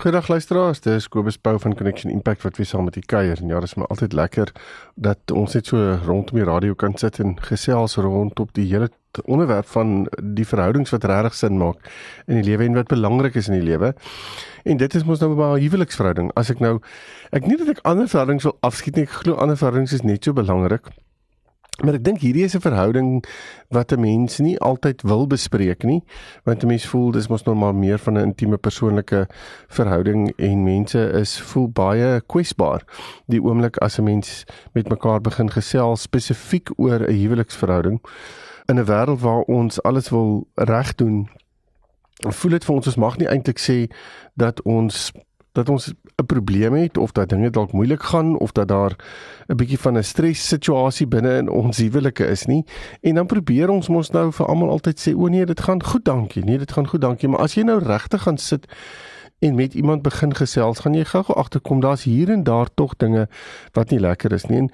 Goeiedag luisteraars, dis Kobus Pau van Connection Impact wat weer saam met u kuier. En ja, dis my altyd lekker dat ons net so rondom die radio kan sit en gesels rondom die hele onderwerp van die verhoudings wat regtig sin maak in die lewe en wat belangrik is in die lewe. En dit is mos nou by 'n huweliksverhouding. As ek nou ek nie dat ek ander verhoudings wil afskiet nie, ek glo ander verhoudings is net so belangrik. Maar ek dink hierdie is 'n verhouding wat 'n mens nie altyd wil bespreek nie, want 'n mens voel dis mos normaal meer van 'n intieme persoonlike verhouding en mense is voel baie kwesbaar die oomblik as 'n mens met mekaar begin gesels spesifiek oor 'n huweliksverhouding in 'n wêreld waar ons alles wil reg doen. Voel dit vir ons ons mag nie eintlik sê dat ons dat ons 'n probleem het of dat dinge dalk moeilik gaan of dat daar 'n bietjie van 'n stres situasie binne in ons huwelike is nie. En dan probeer ons mos nou vir almal altyd sê o nee dit gaan goed dankie. Nee dit gaan goed dankie. Maar as jy nou regtig gaan sit en met iemand begin gesels gaan jy gou-gou agterkom daar's hier en daar tog dinge wat nie lekker is nie. En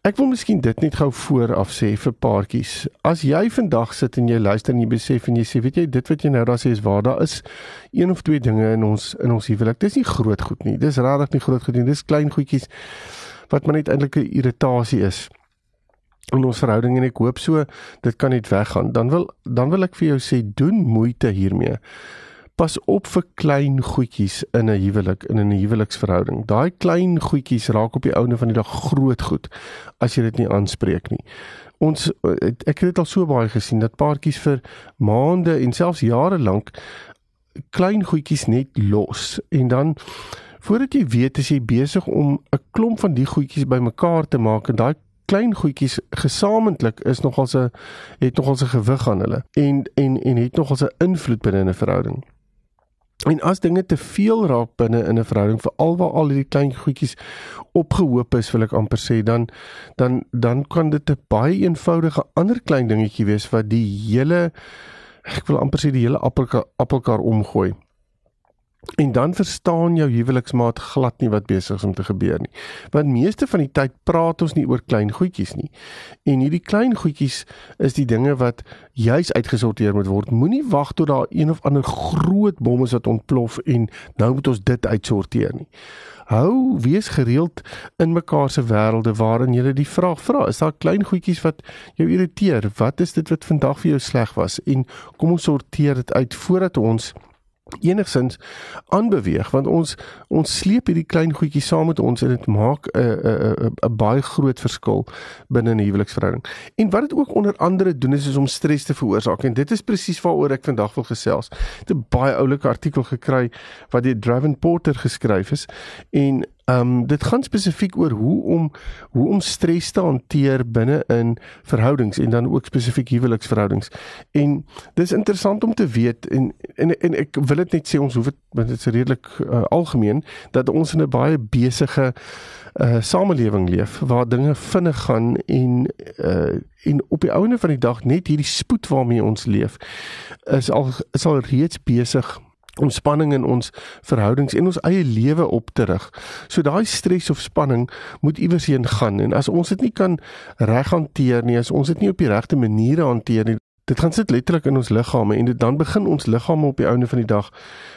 Ek wil miskien dit net gou vooraf sê vir paartjies. As jy vandag sit en jy luister en jy besef en jy sê, weet jy, dit wat jy nou daar sê is waar, daar is een of twee dinge in ons in ons huwelik. Dis nie groot goed nie. Dis regtig nie groot goed nie. Dis klein goedjies wat maar net eintlik 'n irritasie is in ons verhouding en ek hoop so dit kan net weggaan. Dan wil dan wil ek vir jou sê, doen moeite hiermee pas op vir klein goedjies in 'n huwelik in 'n huweliksverhouding. Daai klein goedjies raak op die ouene van die dag groot goed as jy dit nie aanspreek nie. Ons ek het dit al so baie gesien dat paartjies vir maande en selfs jare lank klein goedjies net los en dan voordat jy weet as jy besig om 'n klomp van die goedjies bymekaar te maak en daai klein goedjies gesamentlik is nogal 'n het nogal 'n gewig aan hulle en en en het nogal 'n invloed binne 'n verhouding. En as dinge te veel raak binne in 'n verhouding, veral waar al hierdie klein goedjies opgehoop is, wil ek amper sê, dan dan dan kan dit 'n baie eenvoudige ander klein dingetjie wees wat die hele ek wil amper sê die hele appelkar appelkar omgooi. En dan verstaan jou huweliksmaat glad nie wat besig is om te gebeur nie. Want meeste van die tyd praat ons nie oor klein goedjies nie. En hierdie klein goedjies is die dinge wat juis uitgesorteer moet word. Moenie wag tot daar een of ander groot bom is wat ontplof en nou moet ons dit uitsorteer nie. Hou wees gereeld in mekaar se wêrelde waarin jy die vraag vra, is daar klein goedjies wat jou irriteer? Wat is dit wat vandag vir jou sleg was? En kom ons sorteer dit uit voordat ons enigsins aanbeweeg want ons ons sleep hierdie klein goedjies saam met ons en dit maak 'n 'n 'n baie groot verskil binne 'n huweliksverhouding. En wat dit ook onder andere doen is, is om stres te veroorsaak en dit is presies waaroor ek vandag wil gesels. Ek het 'n baie oulike artikel gekry wat deur Draven Porter geskryf is en Ehm um, dit gaan spesifiek oor hoe om hoe om stres te hanteer binne in verhoudings en dan ook spesifiek huweliksverhoudings. En dis interessant om te weet en en en ek wil dit net sê ons hoef dit want dit is redelik uh, algemeen dat ons in 'n baie besige uh samelewing leef waar dinge vinnig gaan en uh en op die ouene van die dag net hierdie spoed waarmee ons leef is al is al reeds besig om spanning in ons verhoudings en ons eie lewe op te rig. So daai stres of spanning moet iewers heen gaan en as ons dit nie kan reg hanteer nie, as ons dit nie op die regte maniere hanteer nie, dit gaan sit letterlik in ons liggame en dit dan begin ons liggame op die einde van die dag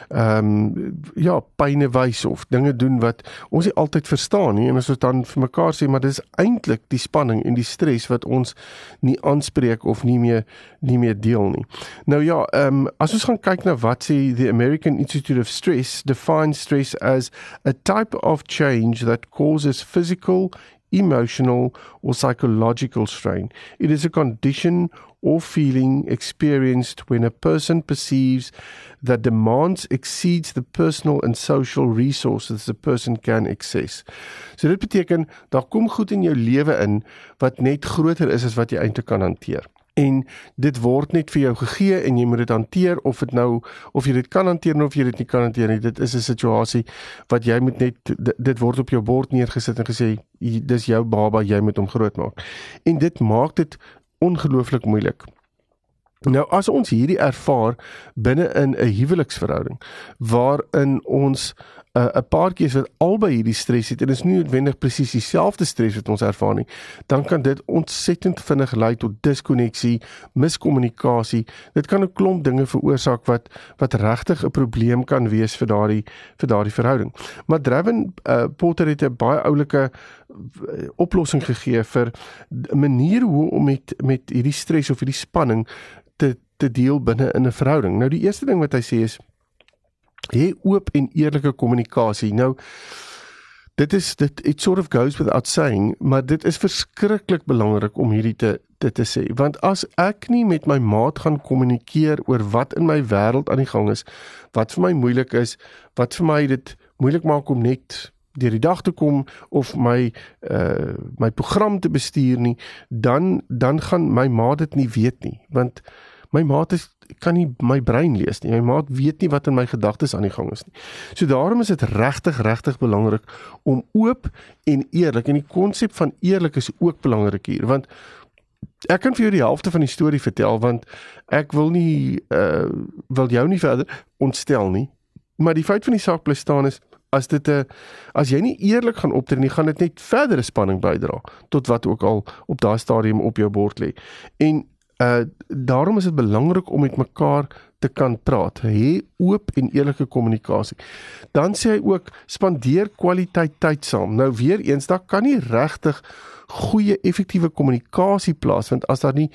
ehm um, ja, pyne wys of dinge doen wat ons nie altyd verstaan nie en as ons dan vir mekaar sê maar dis eintlik die spanning en die stres wat ons nie aanspreek of nie meer nie meer deel nie. Nou ja, ehm um, as ons gaan kyk na wat sê the American Institute of Stress defines stress as a type of change that causes physical emotional or psychological strain. It is a condition or feeling experienced when a person perceives that demands exceeds the personal and social resources the person can access. So dit beteken daar kom goed in jou lewe in wat net groter is as wat jy eintlik kan hanteer en dit word net vir jou gegee en jy moet dit hanteer of dit nou of jy dit kan hanteer of jy dit nie kan hanteer nie. Dit is 'n situasie wat jy moet net dit word op jou bord neergesit en gesê dis jou baba jy moet hom grootmaak. En dit maak dit ongelooflik moeilik. Nou as ons hierdie ervaar binne in 'n huweliksverhouding waarin ons 'n paartjie is wat albei hierdie stres het en dit is nie noodwendig presies dieselfde stres wat ons ervaar nie, dan kan dit ontsettend vinnig lei tot diskonneksie, miskommunikasie. Dit kan 'n klomp dinge veroorsaak wat wat regtig 'n probleem kan wees vir daardie vir daardie verhouding. Maar Draven uh, Potter het 'n baie oulike uh, oplossing gegee vir 'n manier hoe om met met hierdie stres of hierdie spanning te te deel binne in 'n verhouding. Nou die eerste ding wat hy sê is hê oop en eerlike kommunikasie. Nou dit is dit it sort of goes without saying, maar dit is verskriklik belangrik om hierdie te dit te sê, want as ek nie met my maat gaan kommunikeer oor wat in my wêreld aan die gang is, wat vir my moeilik is, wat vir my dit moeilik maak om net deur die dag te kom of my uh my program te bestuur nie, dan dan gaan my maat dit nie weet nie, want my maat is kan nie my brein lees nie. My maat weet nie wat in my gedagtes aan die gang is nie. So daarom is dit regtig regtig belangrik om oop en eerlik en die konsep van eerlik is ook belangrik hier want ek kan vir jou die helfte van die storie vertel want ek wil nie uh wil jou nie verder ontstel nie. Maar die feit van die saak bly staan is as dit 'n as jy nie eerlik gaan optree nie, gaan dit net verdere spanning bydra tot wat ook al op daai stadium op jou bord lê. En uh daarom is dit belangrik om met mekaar te kan praat. Hê oop en eerlike kommunikasie. Dan sê hy ook spandeer kwaliteit tyd saam. Nou weer eens, daar kan nie regtig goeie effektiewe kommunikasie plaasvind as daar nie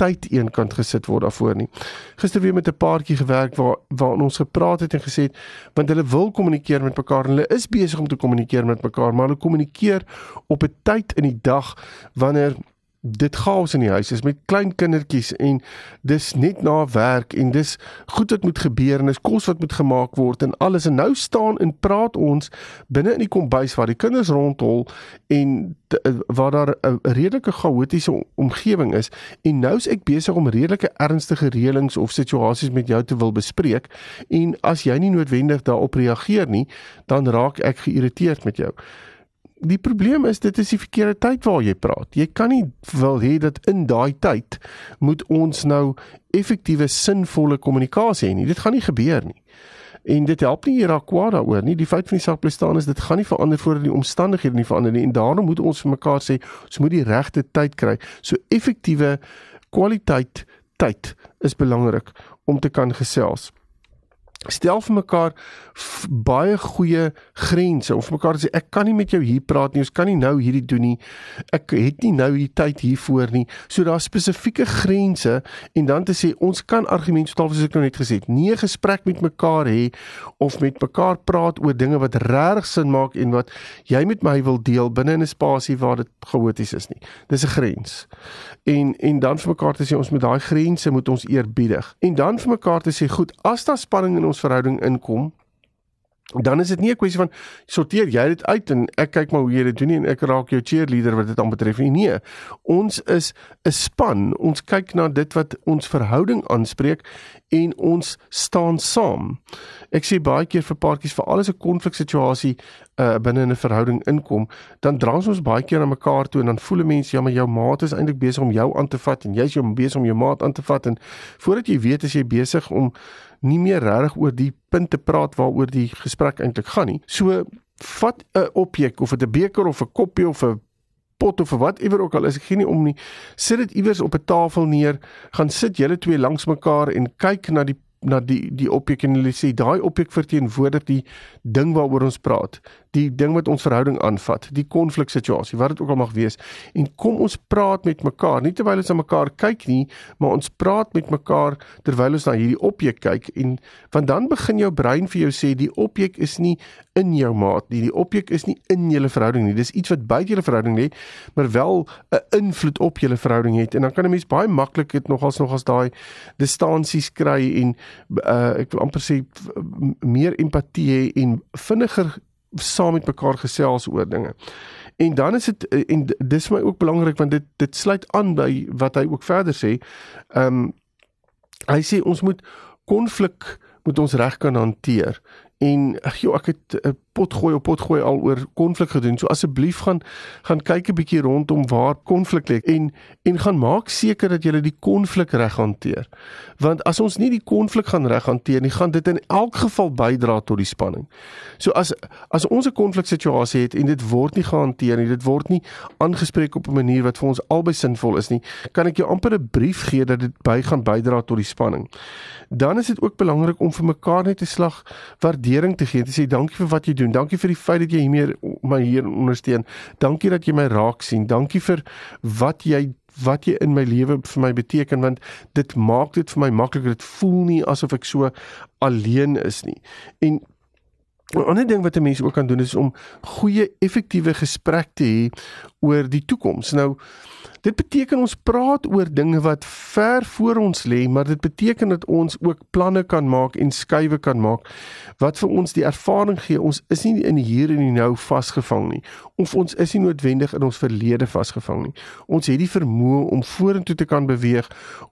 tyd eenkant gesit word daarvoor nie. Gister weer met 'n paartjie gewerk waar waar ons gepraat het en gesê het want hulle wil kommunikeer met mekaar en hulle is besig om te kommunikeer met mekaar, maar hulle kommunikeer op 'n tyd in die dag wanneer dit chaos in die huis is met klein kindertjies en dis net na werk en dis goed wat moet gebeur en dis kos wat moet gemaak word en alles. En nou staan en praat ons binne in die kombuis waar die kinders rondhol en te, waar daar 'n redelike chaotiese omgewing is. En nou is ek besig om redelike ernstige reëlings of situasies met jou te wil bespreek en as jy nie noodwendig daarop reageer nie dan raak ek geïrriteerd met jou die probleem is dit is die verkeerde tyd waar jy praat. Jy kan nie wil hê dat in daai tyd moet ons nou effektiewe sinvolle kommunikasie hê nie. Dit gaan nie gebeur nie. En dit help nie hierdie kwaad daaroor nie. Die feit van die saak bly staan is dit gaan nie verander voordat die omstandighede nie verander nie. En daarom moet ons vir mekaar sê ons moet die regte tyd kry. So effektiewe kwaliteit tyd is belangrik om te kan gesels stel vir mekaar baie goeie grense. Of mekaar sê ek kan nie met jou hier praat nie. Ons kan nie nou hierdie doen nie. Ek het nie nou die tyd hiervoor nie. So daar spesifieke grense en dan te sê ons kan argumente totaal soos ek nou net gesê het nie 'n gesprek met mekaar hê of met mekaar praat oor dinge wat regtig sin maak en wat jy met my wil deel binne 'n spasie waar dit chaoties is nie. Dis 'n grens. En en dan vir mekaar te sê ons met daai grense moet ons eerbiedig. En dan vir mekaar te sê goed as daar spanning in ons verhouding inkom dan is dit nie 'n kwessie van sorteer jy dit uit en ek kyk maar hoe jy dit doen nie en ek raak jou cheerleader wat dit aanbetref nie. Nee ons is 'n span. Ons kyk na dit wat ons verhouding aanspreek en ons staan saam. Ek sê baie keer vir paartjies vir alles 'n konfliksituasie uh, binne 'n verhouding inkom dan drang ons baie keer na mekaar toe en dan voel 'n mens ja maar jou maat is eintlik besig om jou aan te vat en jy's jou besig om jou maat aan te vat. En voordat jy weet is jy besig om nie meer regtig oor die punt te praat waaroor die gesprek eintlik gaan nie. So vat 'n objek of 'n beker of 'n koppie of 'n pot of whatever ook al is, ek gee nie om nie. Sit dit iewers op 'n tafel neer, gaan sit julle twee langs mekaar en kyk na die na die die objek en hulle sê daai objek verteenwoordig die ding waaroor ons praat die ding wat ons verhouding aanvat, die konfliksituasie, wat dit ook al mag wees. En kom ons praat met mekaar, nie terwyl ons na mekaar kyk nie, maar ons praat met mekaar terwyl ons na hierdie objek kyk en want dan begin jou brein vir jou sê die objek is nie in jou maat nie, die objek is nie in julle verhouding nie. Dis iets wat buite julle verhouding lê, maar wel 'n invloed op julle verhouding het. En dan kan 'n mens baie maklik dit nogals nogals daai distansies kry en uh, ek wil amper sê meer empatie hê en vinniger saam met mekaar gesels oor dinge. En dan is dit en dis vir my ook belangrik want dit dit sluit aan by wat hy ook verder sê. Ehm um, hy sê ons moet konflik moet ons reg kan hanteer en ag joh ek het 'n pot gooi op pot gooi al oor konflik gedoen. So asseblief gaan gaan kyk 'n bietjie rondom waar konflik lê en en gaan maak seker dat jy die konflik reg hanteer. Want as ons nie die konflik gaan reg hanteer nie, gaan dit in elk geval bydra tot die spanning. So as as ons 'n konfliksituasie het en dit word nie gehanteer nie, dit word nie aangespreek op 'n manier wat vir ons albei sinvol is nie, kan ek jou amper 'n brief gee dat dit by gaan bydra tot die spanning. Dan is dit ook belangrik om vir mekaar net 'n slag waardering te gee. Te sê dankie vir wat jy doen. Dankie vir die feit dat jy hiermee my hier ondersteun. Dankie dat jy my raak sien. Dankie vir wat jy wat jy in my lewe vir my beteken want dit maak dit vir my makliker. Dit voel nie asof ek so alleen is nie. En 'n ander ding wat 'n mens ook kan doen is om goeie effektiewe gesprekke te hê oor die toekoms. Nou Dit beteken ons praat oor dinge wat ver voor ons lê, maar dit beteken dat ons ook planne kan maak en skuwe kan maak wat vir ons die ervaring gee ons is nie in hier en nou vasgevang nie of ons is nie noodwendig in ons verlede vasgevang nie. Ons het die vermoë om vorentoe te kan beweeg,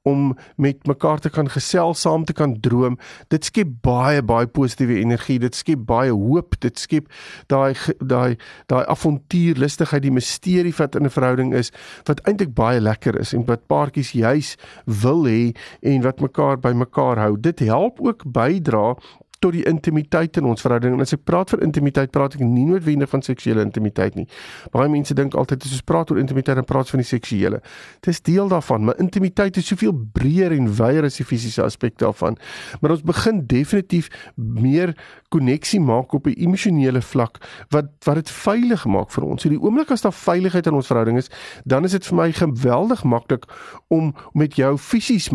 om met mekaar te kan gesels, saam te kan droom. Dit skep baie baie positiewe energie, dit skep baie hoop, dit skep daai daai daai avontuurlustigheid, die misterie wat in 'n verhouding is wat eintlik baie lekker is en wat paartjies juis wil hê en wat mekaar by mekaar hou. Dit help ook bydra tot die intimiteit in ons verhouding. En as ek praat van intimiteit, praat ek nie noodwendig van seksuele intimiteit nie. Baie mense dink altyd as ons praat oor intimiteit, dan praat ons van die seksuele. Dit is deel daarvan, maar intimiteit is soveel breër en wyer as die fisiese aspek daarvan. Maar ons begin definitief meer koneksie maak op 'n emosionele vlak wat wat dit veilig maak vir ons. So die oomblik as daar veiligheid in ons verhouding is, dan is dit vir my geweldig maklik om met jou fisies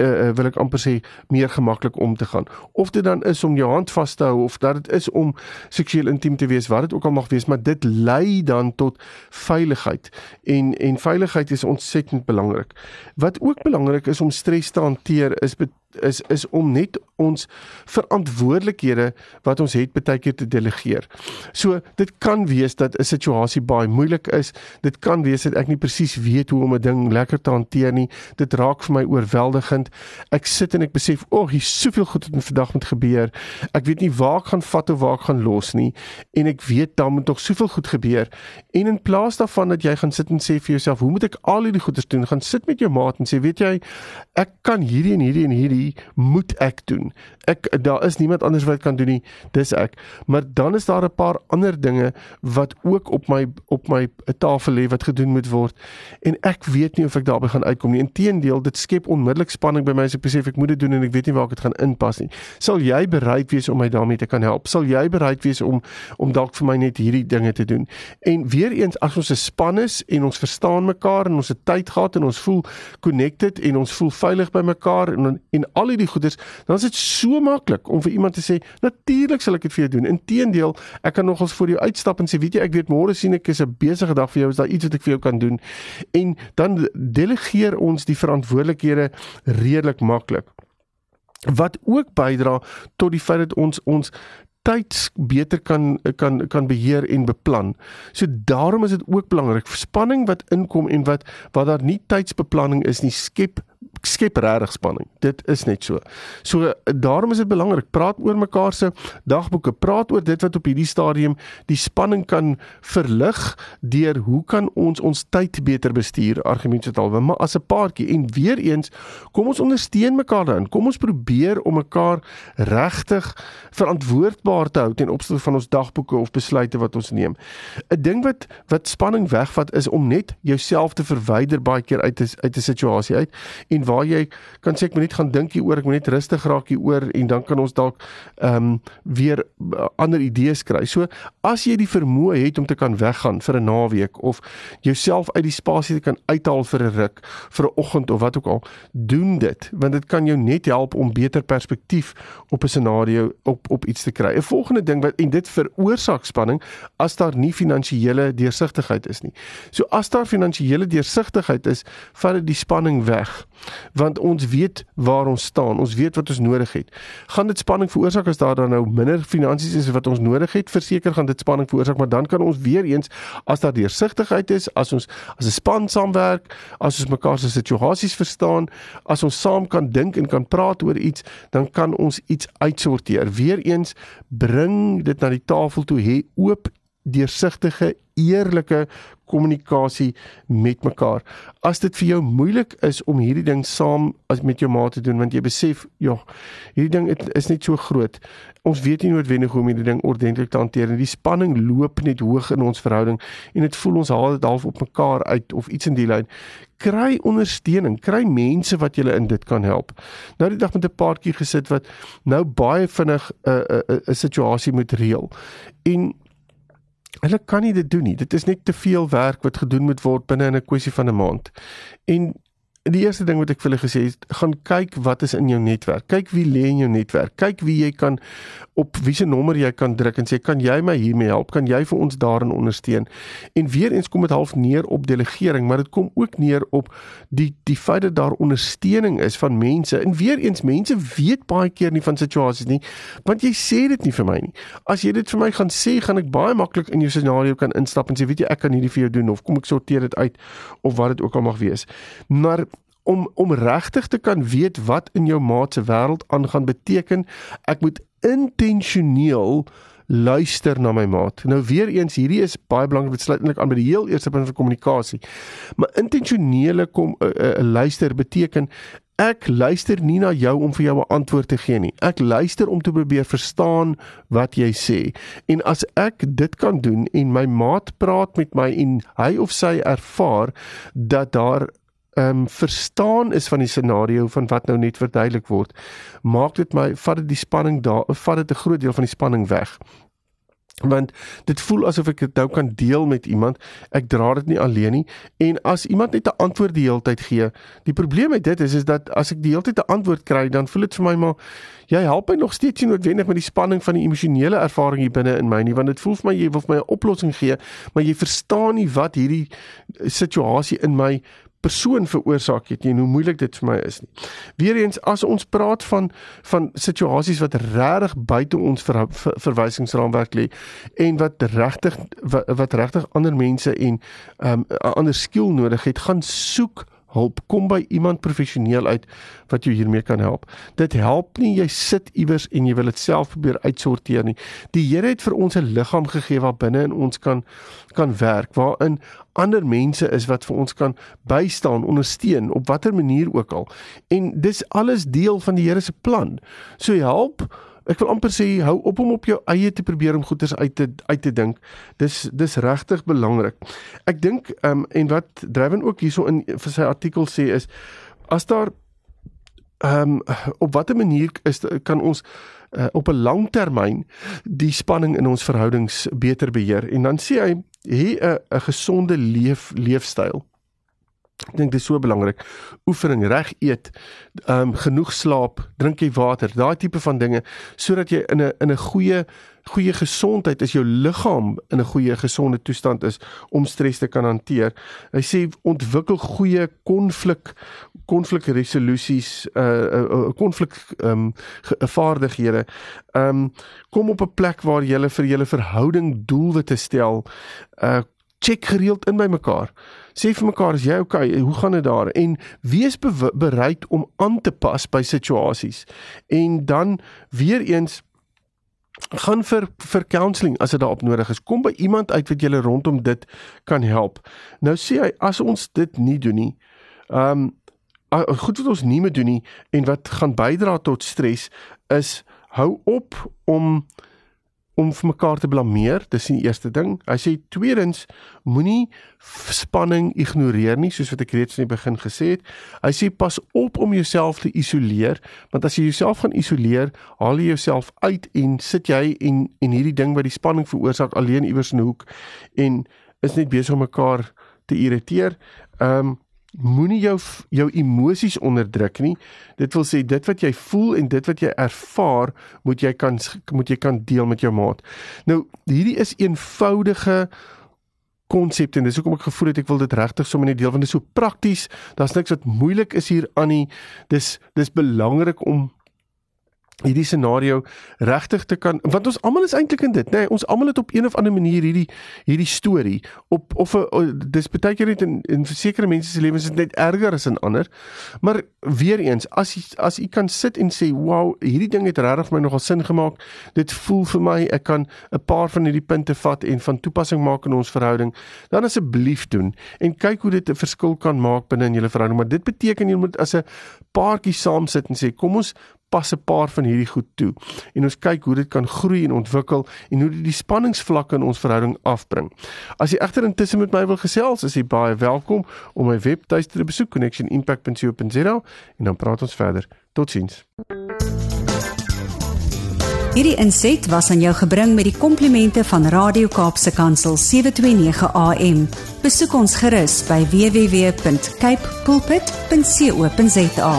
uh, wil ek amper sê meer gemaklik om te gaan. Of dit dan is om jou hand vas te hou of dat dit is om seksueel intiem te wees, wat dit ook al mag wees, maar dit lei dan tot veiligheid. En en veiligheid is ontsettend belangrik. Wat ook belangrik is om stres te hanteer is is is om net ons verantwoordelikhede wat ons het baie keer te delegeer. So dit kan wees dat 'n situasie baie moeilik is. Dit kan wees dat ek nie presies weet hoe om 'n ding lekker te hanteer nie. Dit raak vir my oorweldigend. Ek sit en ek besef, "O, oh, hier soveel goed in vandag met gebeur. Ek weet nie waar ek gaan vat of waar ek gaan los nie." En ek weet dan moet tog soveel goed gebeur. En in plaas daarvan dat jy gaan sit en sê vir jouself, "Hoe moet ek al hierdie goeders doen?" gaan sit met jou maat en sê, "Weet jy, ek kan hierdie en hierdie en hierdie moet ek doen. Ek daar is niemand anders wat kan doen nie, dis ek. Maar dan is daar 'n paar ander dinge wat ook op my op my tafel lê wat gedoen moet word en ek weet nie of ek daarby gaan uitkom nie. Inteendeel, dit skep onmiddellik spanning by my as ek besef ek moet dit doen en ek weet nie waar ek dit gaan inpas nie. Sal jy bereid wees om my daarmee te kan help? Sal jy bereid wees om om dalk vir my net hierdie dinge te doen? En weer eens as ons 'n span is en ons verstaan mekaar en ons het tyd gehad en ons voel connected en ons voel veilig by mekaar en en al hierdie goeders, dan is dit so maklik om vir iemand te sê, natuurlik sal ek dit vir jou doen. Inteendeel, ek kan nogals voor jou uitstap en sê, weet jy, ek weet môre sien ek is 'n besige dag vir jou, is daar iets wat ek vir jou kan doen? En dan delegeer ons die verantwoordelikhede redelik maklik. Wat ook bydra tot die feit dat ons ons tyds beter kan kan kan beheer en beplan. So daarom is dit ook belangrik spanning wat inkom en wat wat daar nie tydsbeplanning is nie skep skep regtig spanning. Dit is net so. So daarom is dit belangrik praat oor mekaar se dagboeke, praat oor dit wat op hierdie stadium die spanning kan verlig deur hoe kan ons ons tyd beter bestuur argumentshalwe, maar as 'n paartjie en weer eens kom ons ondersteun mekaar dan. Kom ons probeer om mekaar regtig verantwoordbaar te hou ten opsigte van ons dagboeke of besluite wat ons neem. 'n Ding wat wat spanning wegvat is om net jouself te verwyder baie keer uit 'n uit 'n situasie uit en waar jy kan sê ek moet net gaan dink hieroor, ek moet net rustig raak hieroor en dan kan ons dalk ehm um, weer uh, ander idees kry. So as jy die vermoë het om te kan weggaan vir 'n naweek of jouself uit die spasie te kan uithaal vir 'n ruk, vir 'n oggend of wat ook al, doen dit want dit kan jou net help om beter perspektief op 'n scenario op op iets te kry. 'n Volgende ding wat en dit veroorsaak spanning as daar nie finansiële deursigtigheid is nie. So as daar finansiële deursigtigheid is, vat dit die spanning weg. Want ons weet waar ons staan. Ons weet wat ons nodig het. Gaan dit spanning veroorsaak as daar dan nou minder finansies is wat ons nodig het? Verseker gaan dit spanning veroorsaak, maar dan kan ons weer eens as daar deursigtigheid is, as ons as 'n span saamwerk, as ons mekaar se situasies verstaan, as ons saam kan dink en kan praat oor iets, dan kan ons iets uitsorteer. Weereens bring dit na die tafel toe, hê oop deursigtige, eerlike kommunikasie met mekaar. As dit vir jou moeilik is om hierdie ding saam as met jou maat te doen want jy besef, ja, hierdie ding is net so groot. Ons weet nie noodwendig hoe om hierdie ding ordentlik te hanteer nie. Die spanning loop net hoog in ons verhouding en dit voel ons haal dit half op mekaar uit of iets in die lyn. Kry ondersteuning, kry mense wat julle in dit kan help. Nou die dag met 'n paartjie gesit wat nou baie vinnig 'n uh, 'n uh, 'n uh, situasie moet reël. En Hulle kan nie dit doen nie. Dit is net te veel werk wat gedoen moet word binne in 'n kwessie van 'n maand. En die eerste ding wat ek vir hulle gesê het, gaan kyk wat is in jou netwerk. Kyk wie lê in jou netwerk. Kyk wie jy kan op wiese nommer jy kan druk en sê kan jy my hiermee help? Kan jy vir ons daarin ondersteun? En weer eens kom dit half neer op delegering, maar dit kom ook neer op die die feit dat daar ondersteuning is van mense. En weer eens mense weet baie keer nie van situasies nie, want jy sê dit nie vir my nie. As jy dit vir my gaan sê, gaan ek baie maklik in jou scenario kan instap en sê weet jy ek kan hierdie vir jou doen of kom ek sorteer dit uit of wat dit ook al mag wees. Maar om om regtig te kan weet wat in jou maat se wêreld aangaan beteken ek moet intentioneel luister na my maat. Nou weer eens hierdie is baie belangrik besluitlik aan by die heel eerste punt van kommunikasie. Maar intentionele kom 'n uh, uh, luister beteken ek luister nie na jou om vir jou 'n antwoord te gee nie. Ek luister om te probeer verstaan wat jy sê. En as ek dit kan doen en my maat praat met my en hy of sy ervaar dat daar ehm um, verstaan is van die scenario van wat nou net verduidelik word, maak dit my vat dit die spanning daar, vat dit 'n groot deel van die spanning weg. Want dit voel asof ek dit nou kan deel met iemand. Ek dra dit nie alleen nie en as iemand net 'n antwoord die hele tyd gee, die probleem met dit is is dat as ek die hele tyd 'n antwoord kry, dan voel dit vir my maar jy help my nog steeds nie noodwendig met die spanning van die emosionele ervaring hier binne in my nie, want dit voel vir my jy wil vir my 'n oplossing gee, maar jy verstaan nie wat hierdie situasie in my persoon veroorsaak het nie en hoe moeilik dit vir my is nie. Weereens as ons praat van van situasies wat regtig buite ons ver, ver, verwysingsraamwerk lê en wat regtig wat, wat regtig ander mense en 'n um, ander skill nodig het, gaan soek hulp. Kom by iemand professioneel uit wat jou hiermee kan help. Dit help nie jy sit iewers en jy wil dit self probeer uitsorteer nie. Die Here het vir ons 'n liggaam gegee waar binne in ons kan kan werk, waarin ander mense is wat vir ons kan bystaan, ondersteun op watter manier ook al. En dis alles deel van die Here se plan. So help ek wil amper sê hou op om op jou eie te probeer om goeders uit te uit te dink. Dis dis regtig belangrik. Ek dink ehm um, en wat Dryven ook hierso in vir sy artikel sê is as daar ehm um, op watter manier is kan ons uh, op 'n lang termyn die spanning in ons verhoudings beter beheer en dan sê hy hier 'n 'n gesonde leef leefstyl Ek dink dit is so belangrik. Oefening, reg eet, ehm um, genoeg slaap, drink jy water, daai tipe van dinge sodat jy in 'n in 'n goeie goeie gesondheid is jou liggaam in 'n goeie gesonde toestand is om stres te kan hanteer. Hy sê ontwikkel goeie konflik konflikresolusies uh konflik ehm um, vaardighede. Ehm um, kom op 'n plek waar jy vir julle verhouding doelwitte stel. Uh check gereeld in by mekaar. Sê vir mekaar as jy okay, hoe gaan dit daar? En wees bereid om aan te pas by situasies. En dan weer eens gaan vir vir counselling as dit daarop nodig is. Kom by iemand uit wat julle rondom dit kan help. Nou sê hy as ons dit nie doen nie, ehm um, goed wat ons nie moet doen nie en wat gaan bydra tot stres is hou op om om vir mekaar te blameer, dis die eerste ding. Hy sê tweedens moenie spanning ignoreer nie, soos wat ek reeds in die begin gesê het. Hy sê pas op om jouself te isoleer, want as jy jouself gaan isoleer, haal jy jouself uit en sit jy en en hierdie ding wat die spanning veroorsaak alleen iewers in 'n hoek en is net besig om mekaar te irriteer. Ehm um, moenie jou jou emosies onderdruk nie. Dit wil sê dit wat jy voel en dit wat jy ervaar, moet jy kan moet jy kan deel met jou maat. Nou, hierdie is eenvoudige konsep en dis hoekom ek gevoel het ek wil dit regtig sommer net deel want dit is so prakties. Daar's niks wat moeilik is hier aan nie. Dis dis belangrik om hierdie scenario regtig te kan want ons almal is eintlik in dit nê? Nee, ons almal het op een of ander manier hierdie hierdie storie op of dis baie keer net in in sekere mense se lewens is net erger as in ander. Maar weer eens as jy as jy kan sit en sê wow hierdie ding het regtig my nogal sin gemaak. Dit voel vir my ek kan 'n paar van hierdie punte vat en van toepassing maak in ons verhouding. Dan asseblief doen en kyk hoe dit 'n verskil kan maak binne in julle verhouding. Maar dit beteken jy moet as 'n paartjie saam sit en sê kom ons pas 'n paar van hierdie goed toe en ons kyk hoe dit kan groei en ontwikkel en hoe dit die spanningsvlakke in ons verhouding afbring. As jy egter intussen met my wil gesels, is jy baie welkom om my webtuiste te besoek connectionimpact.co.za en dan praat ons verder. Totsiens. Hierdie inset was aan jou gebring met die komplimente van Radio Kaapse Kansel 729 AM. Besoek ons gerus by www.cape pulpit.co.za.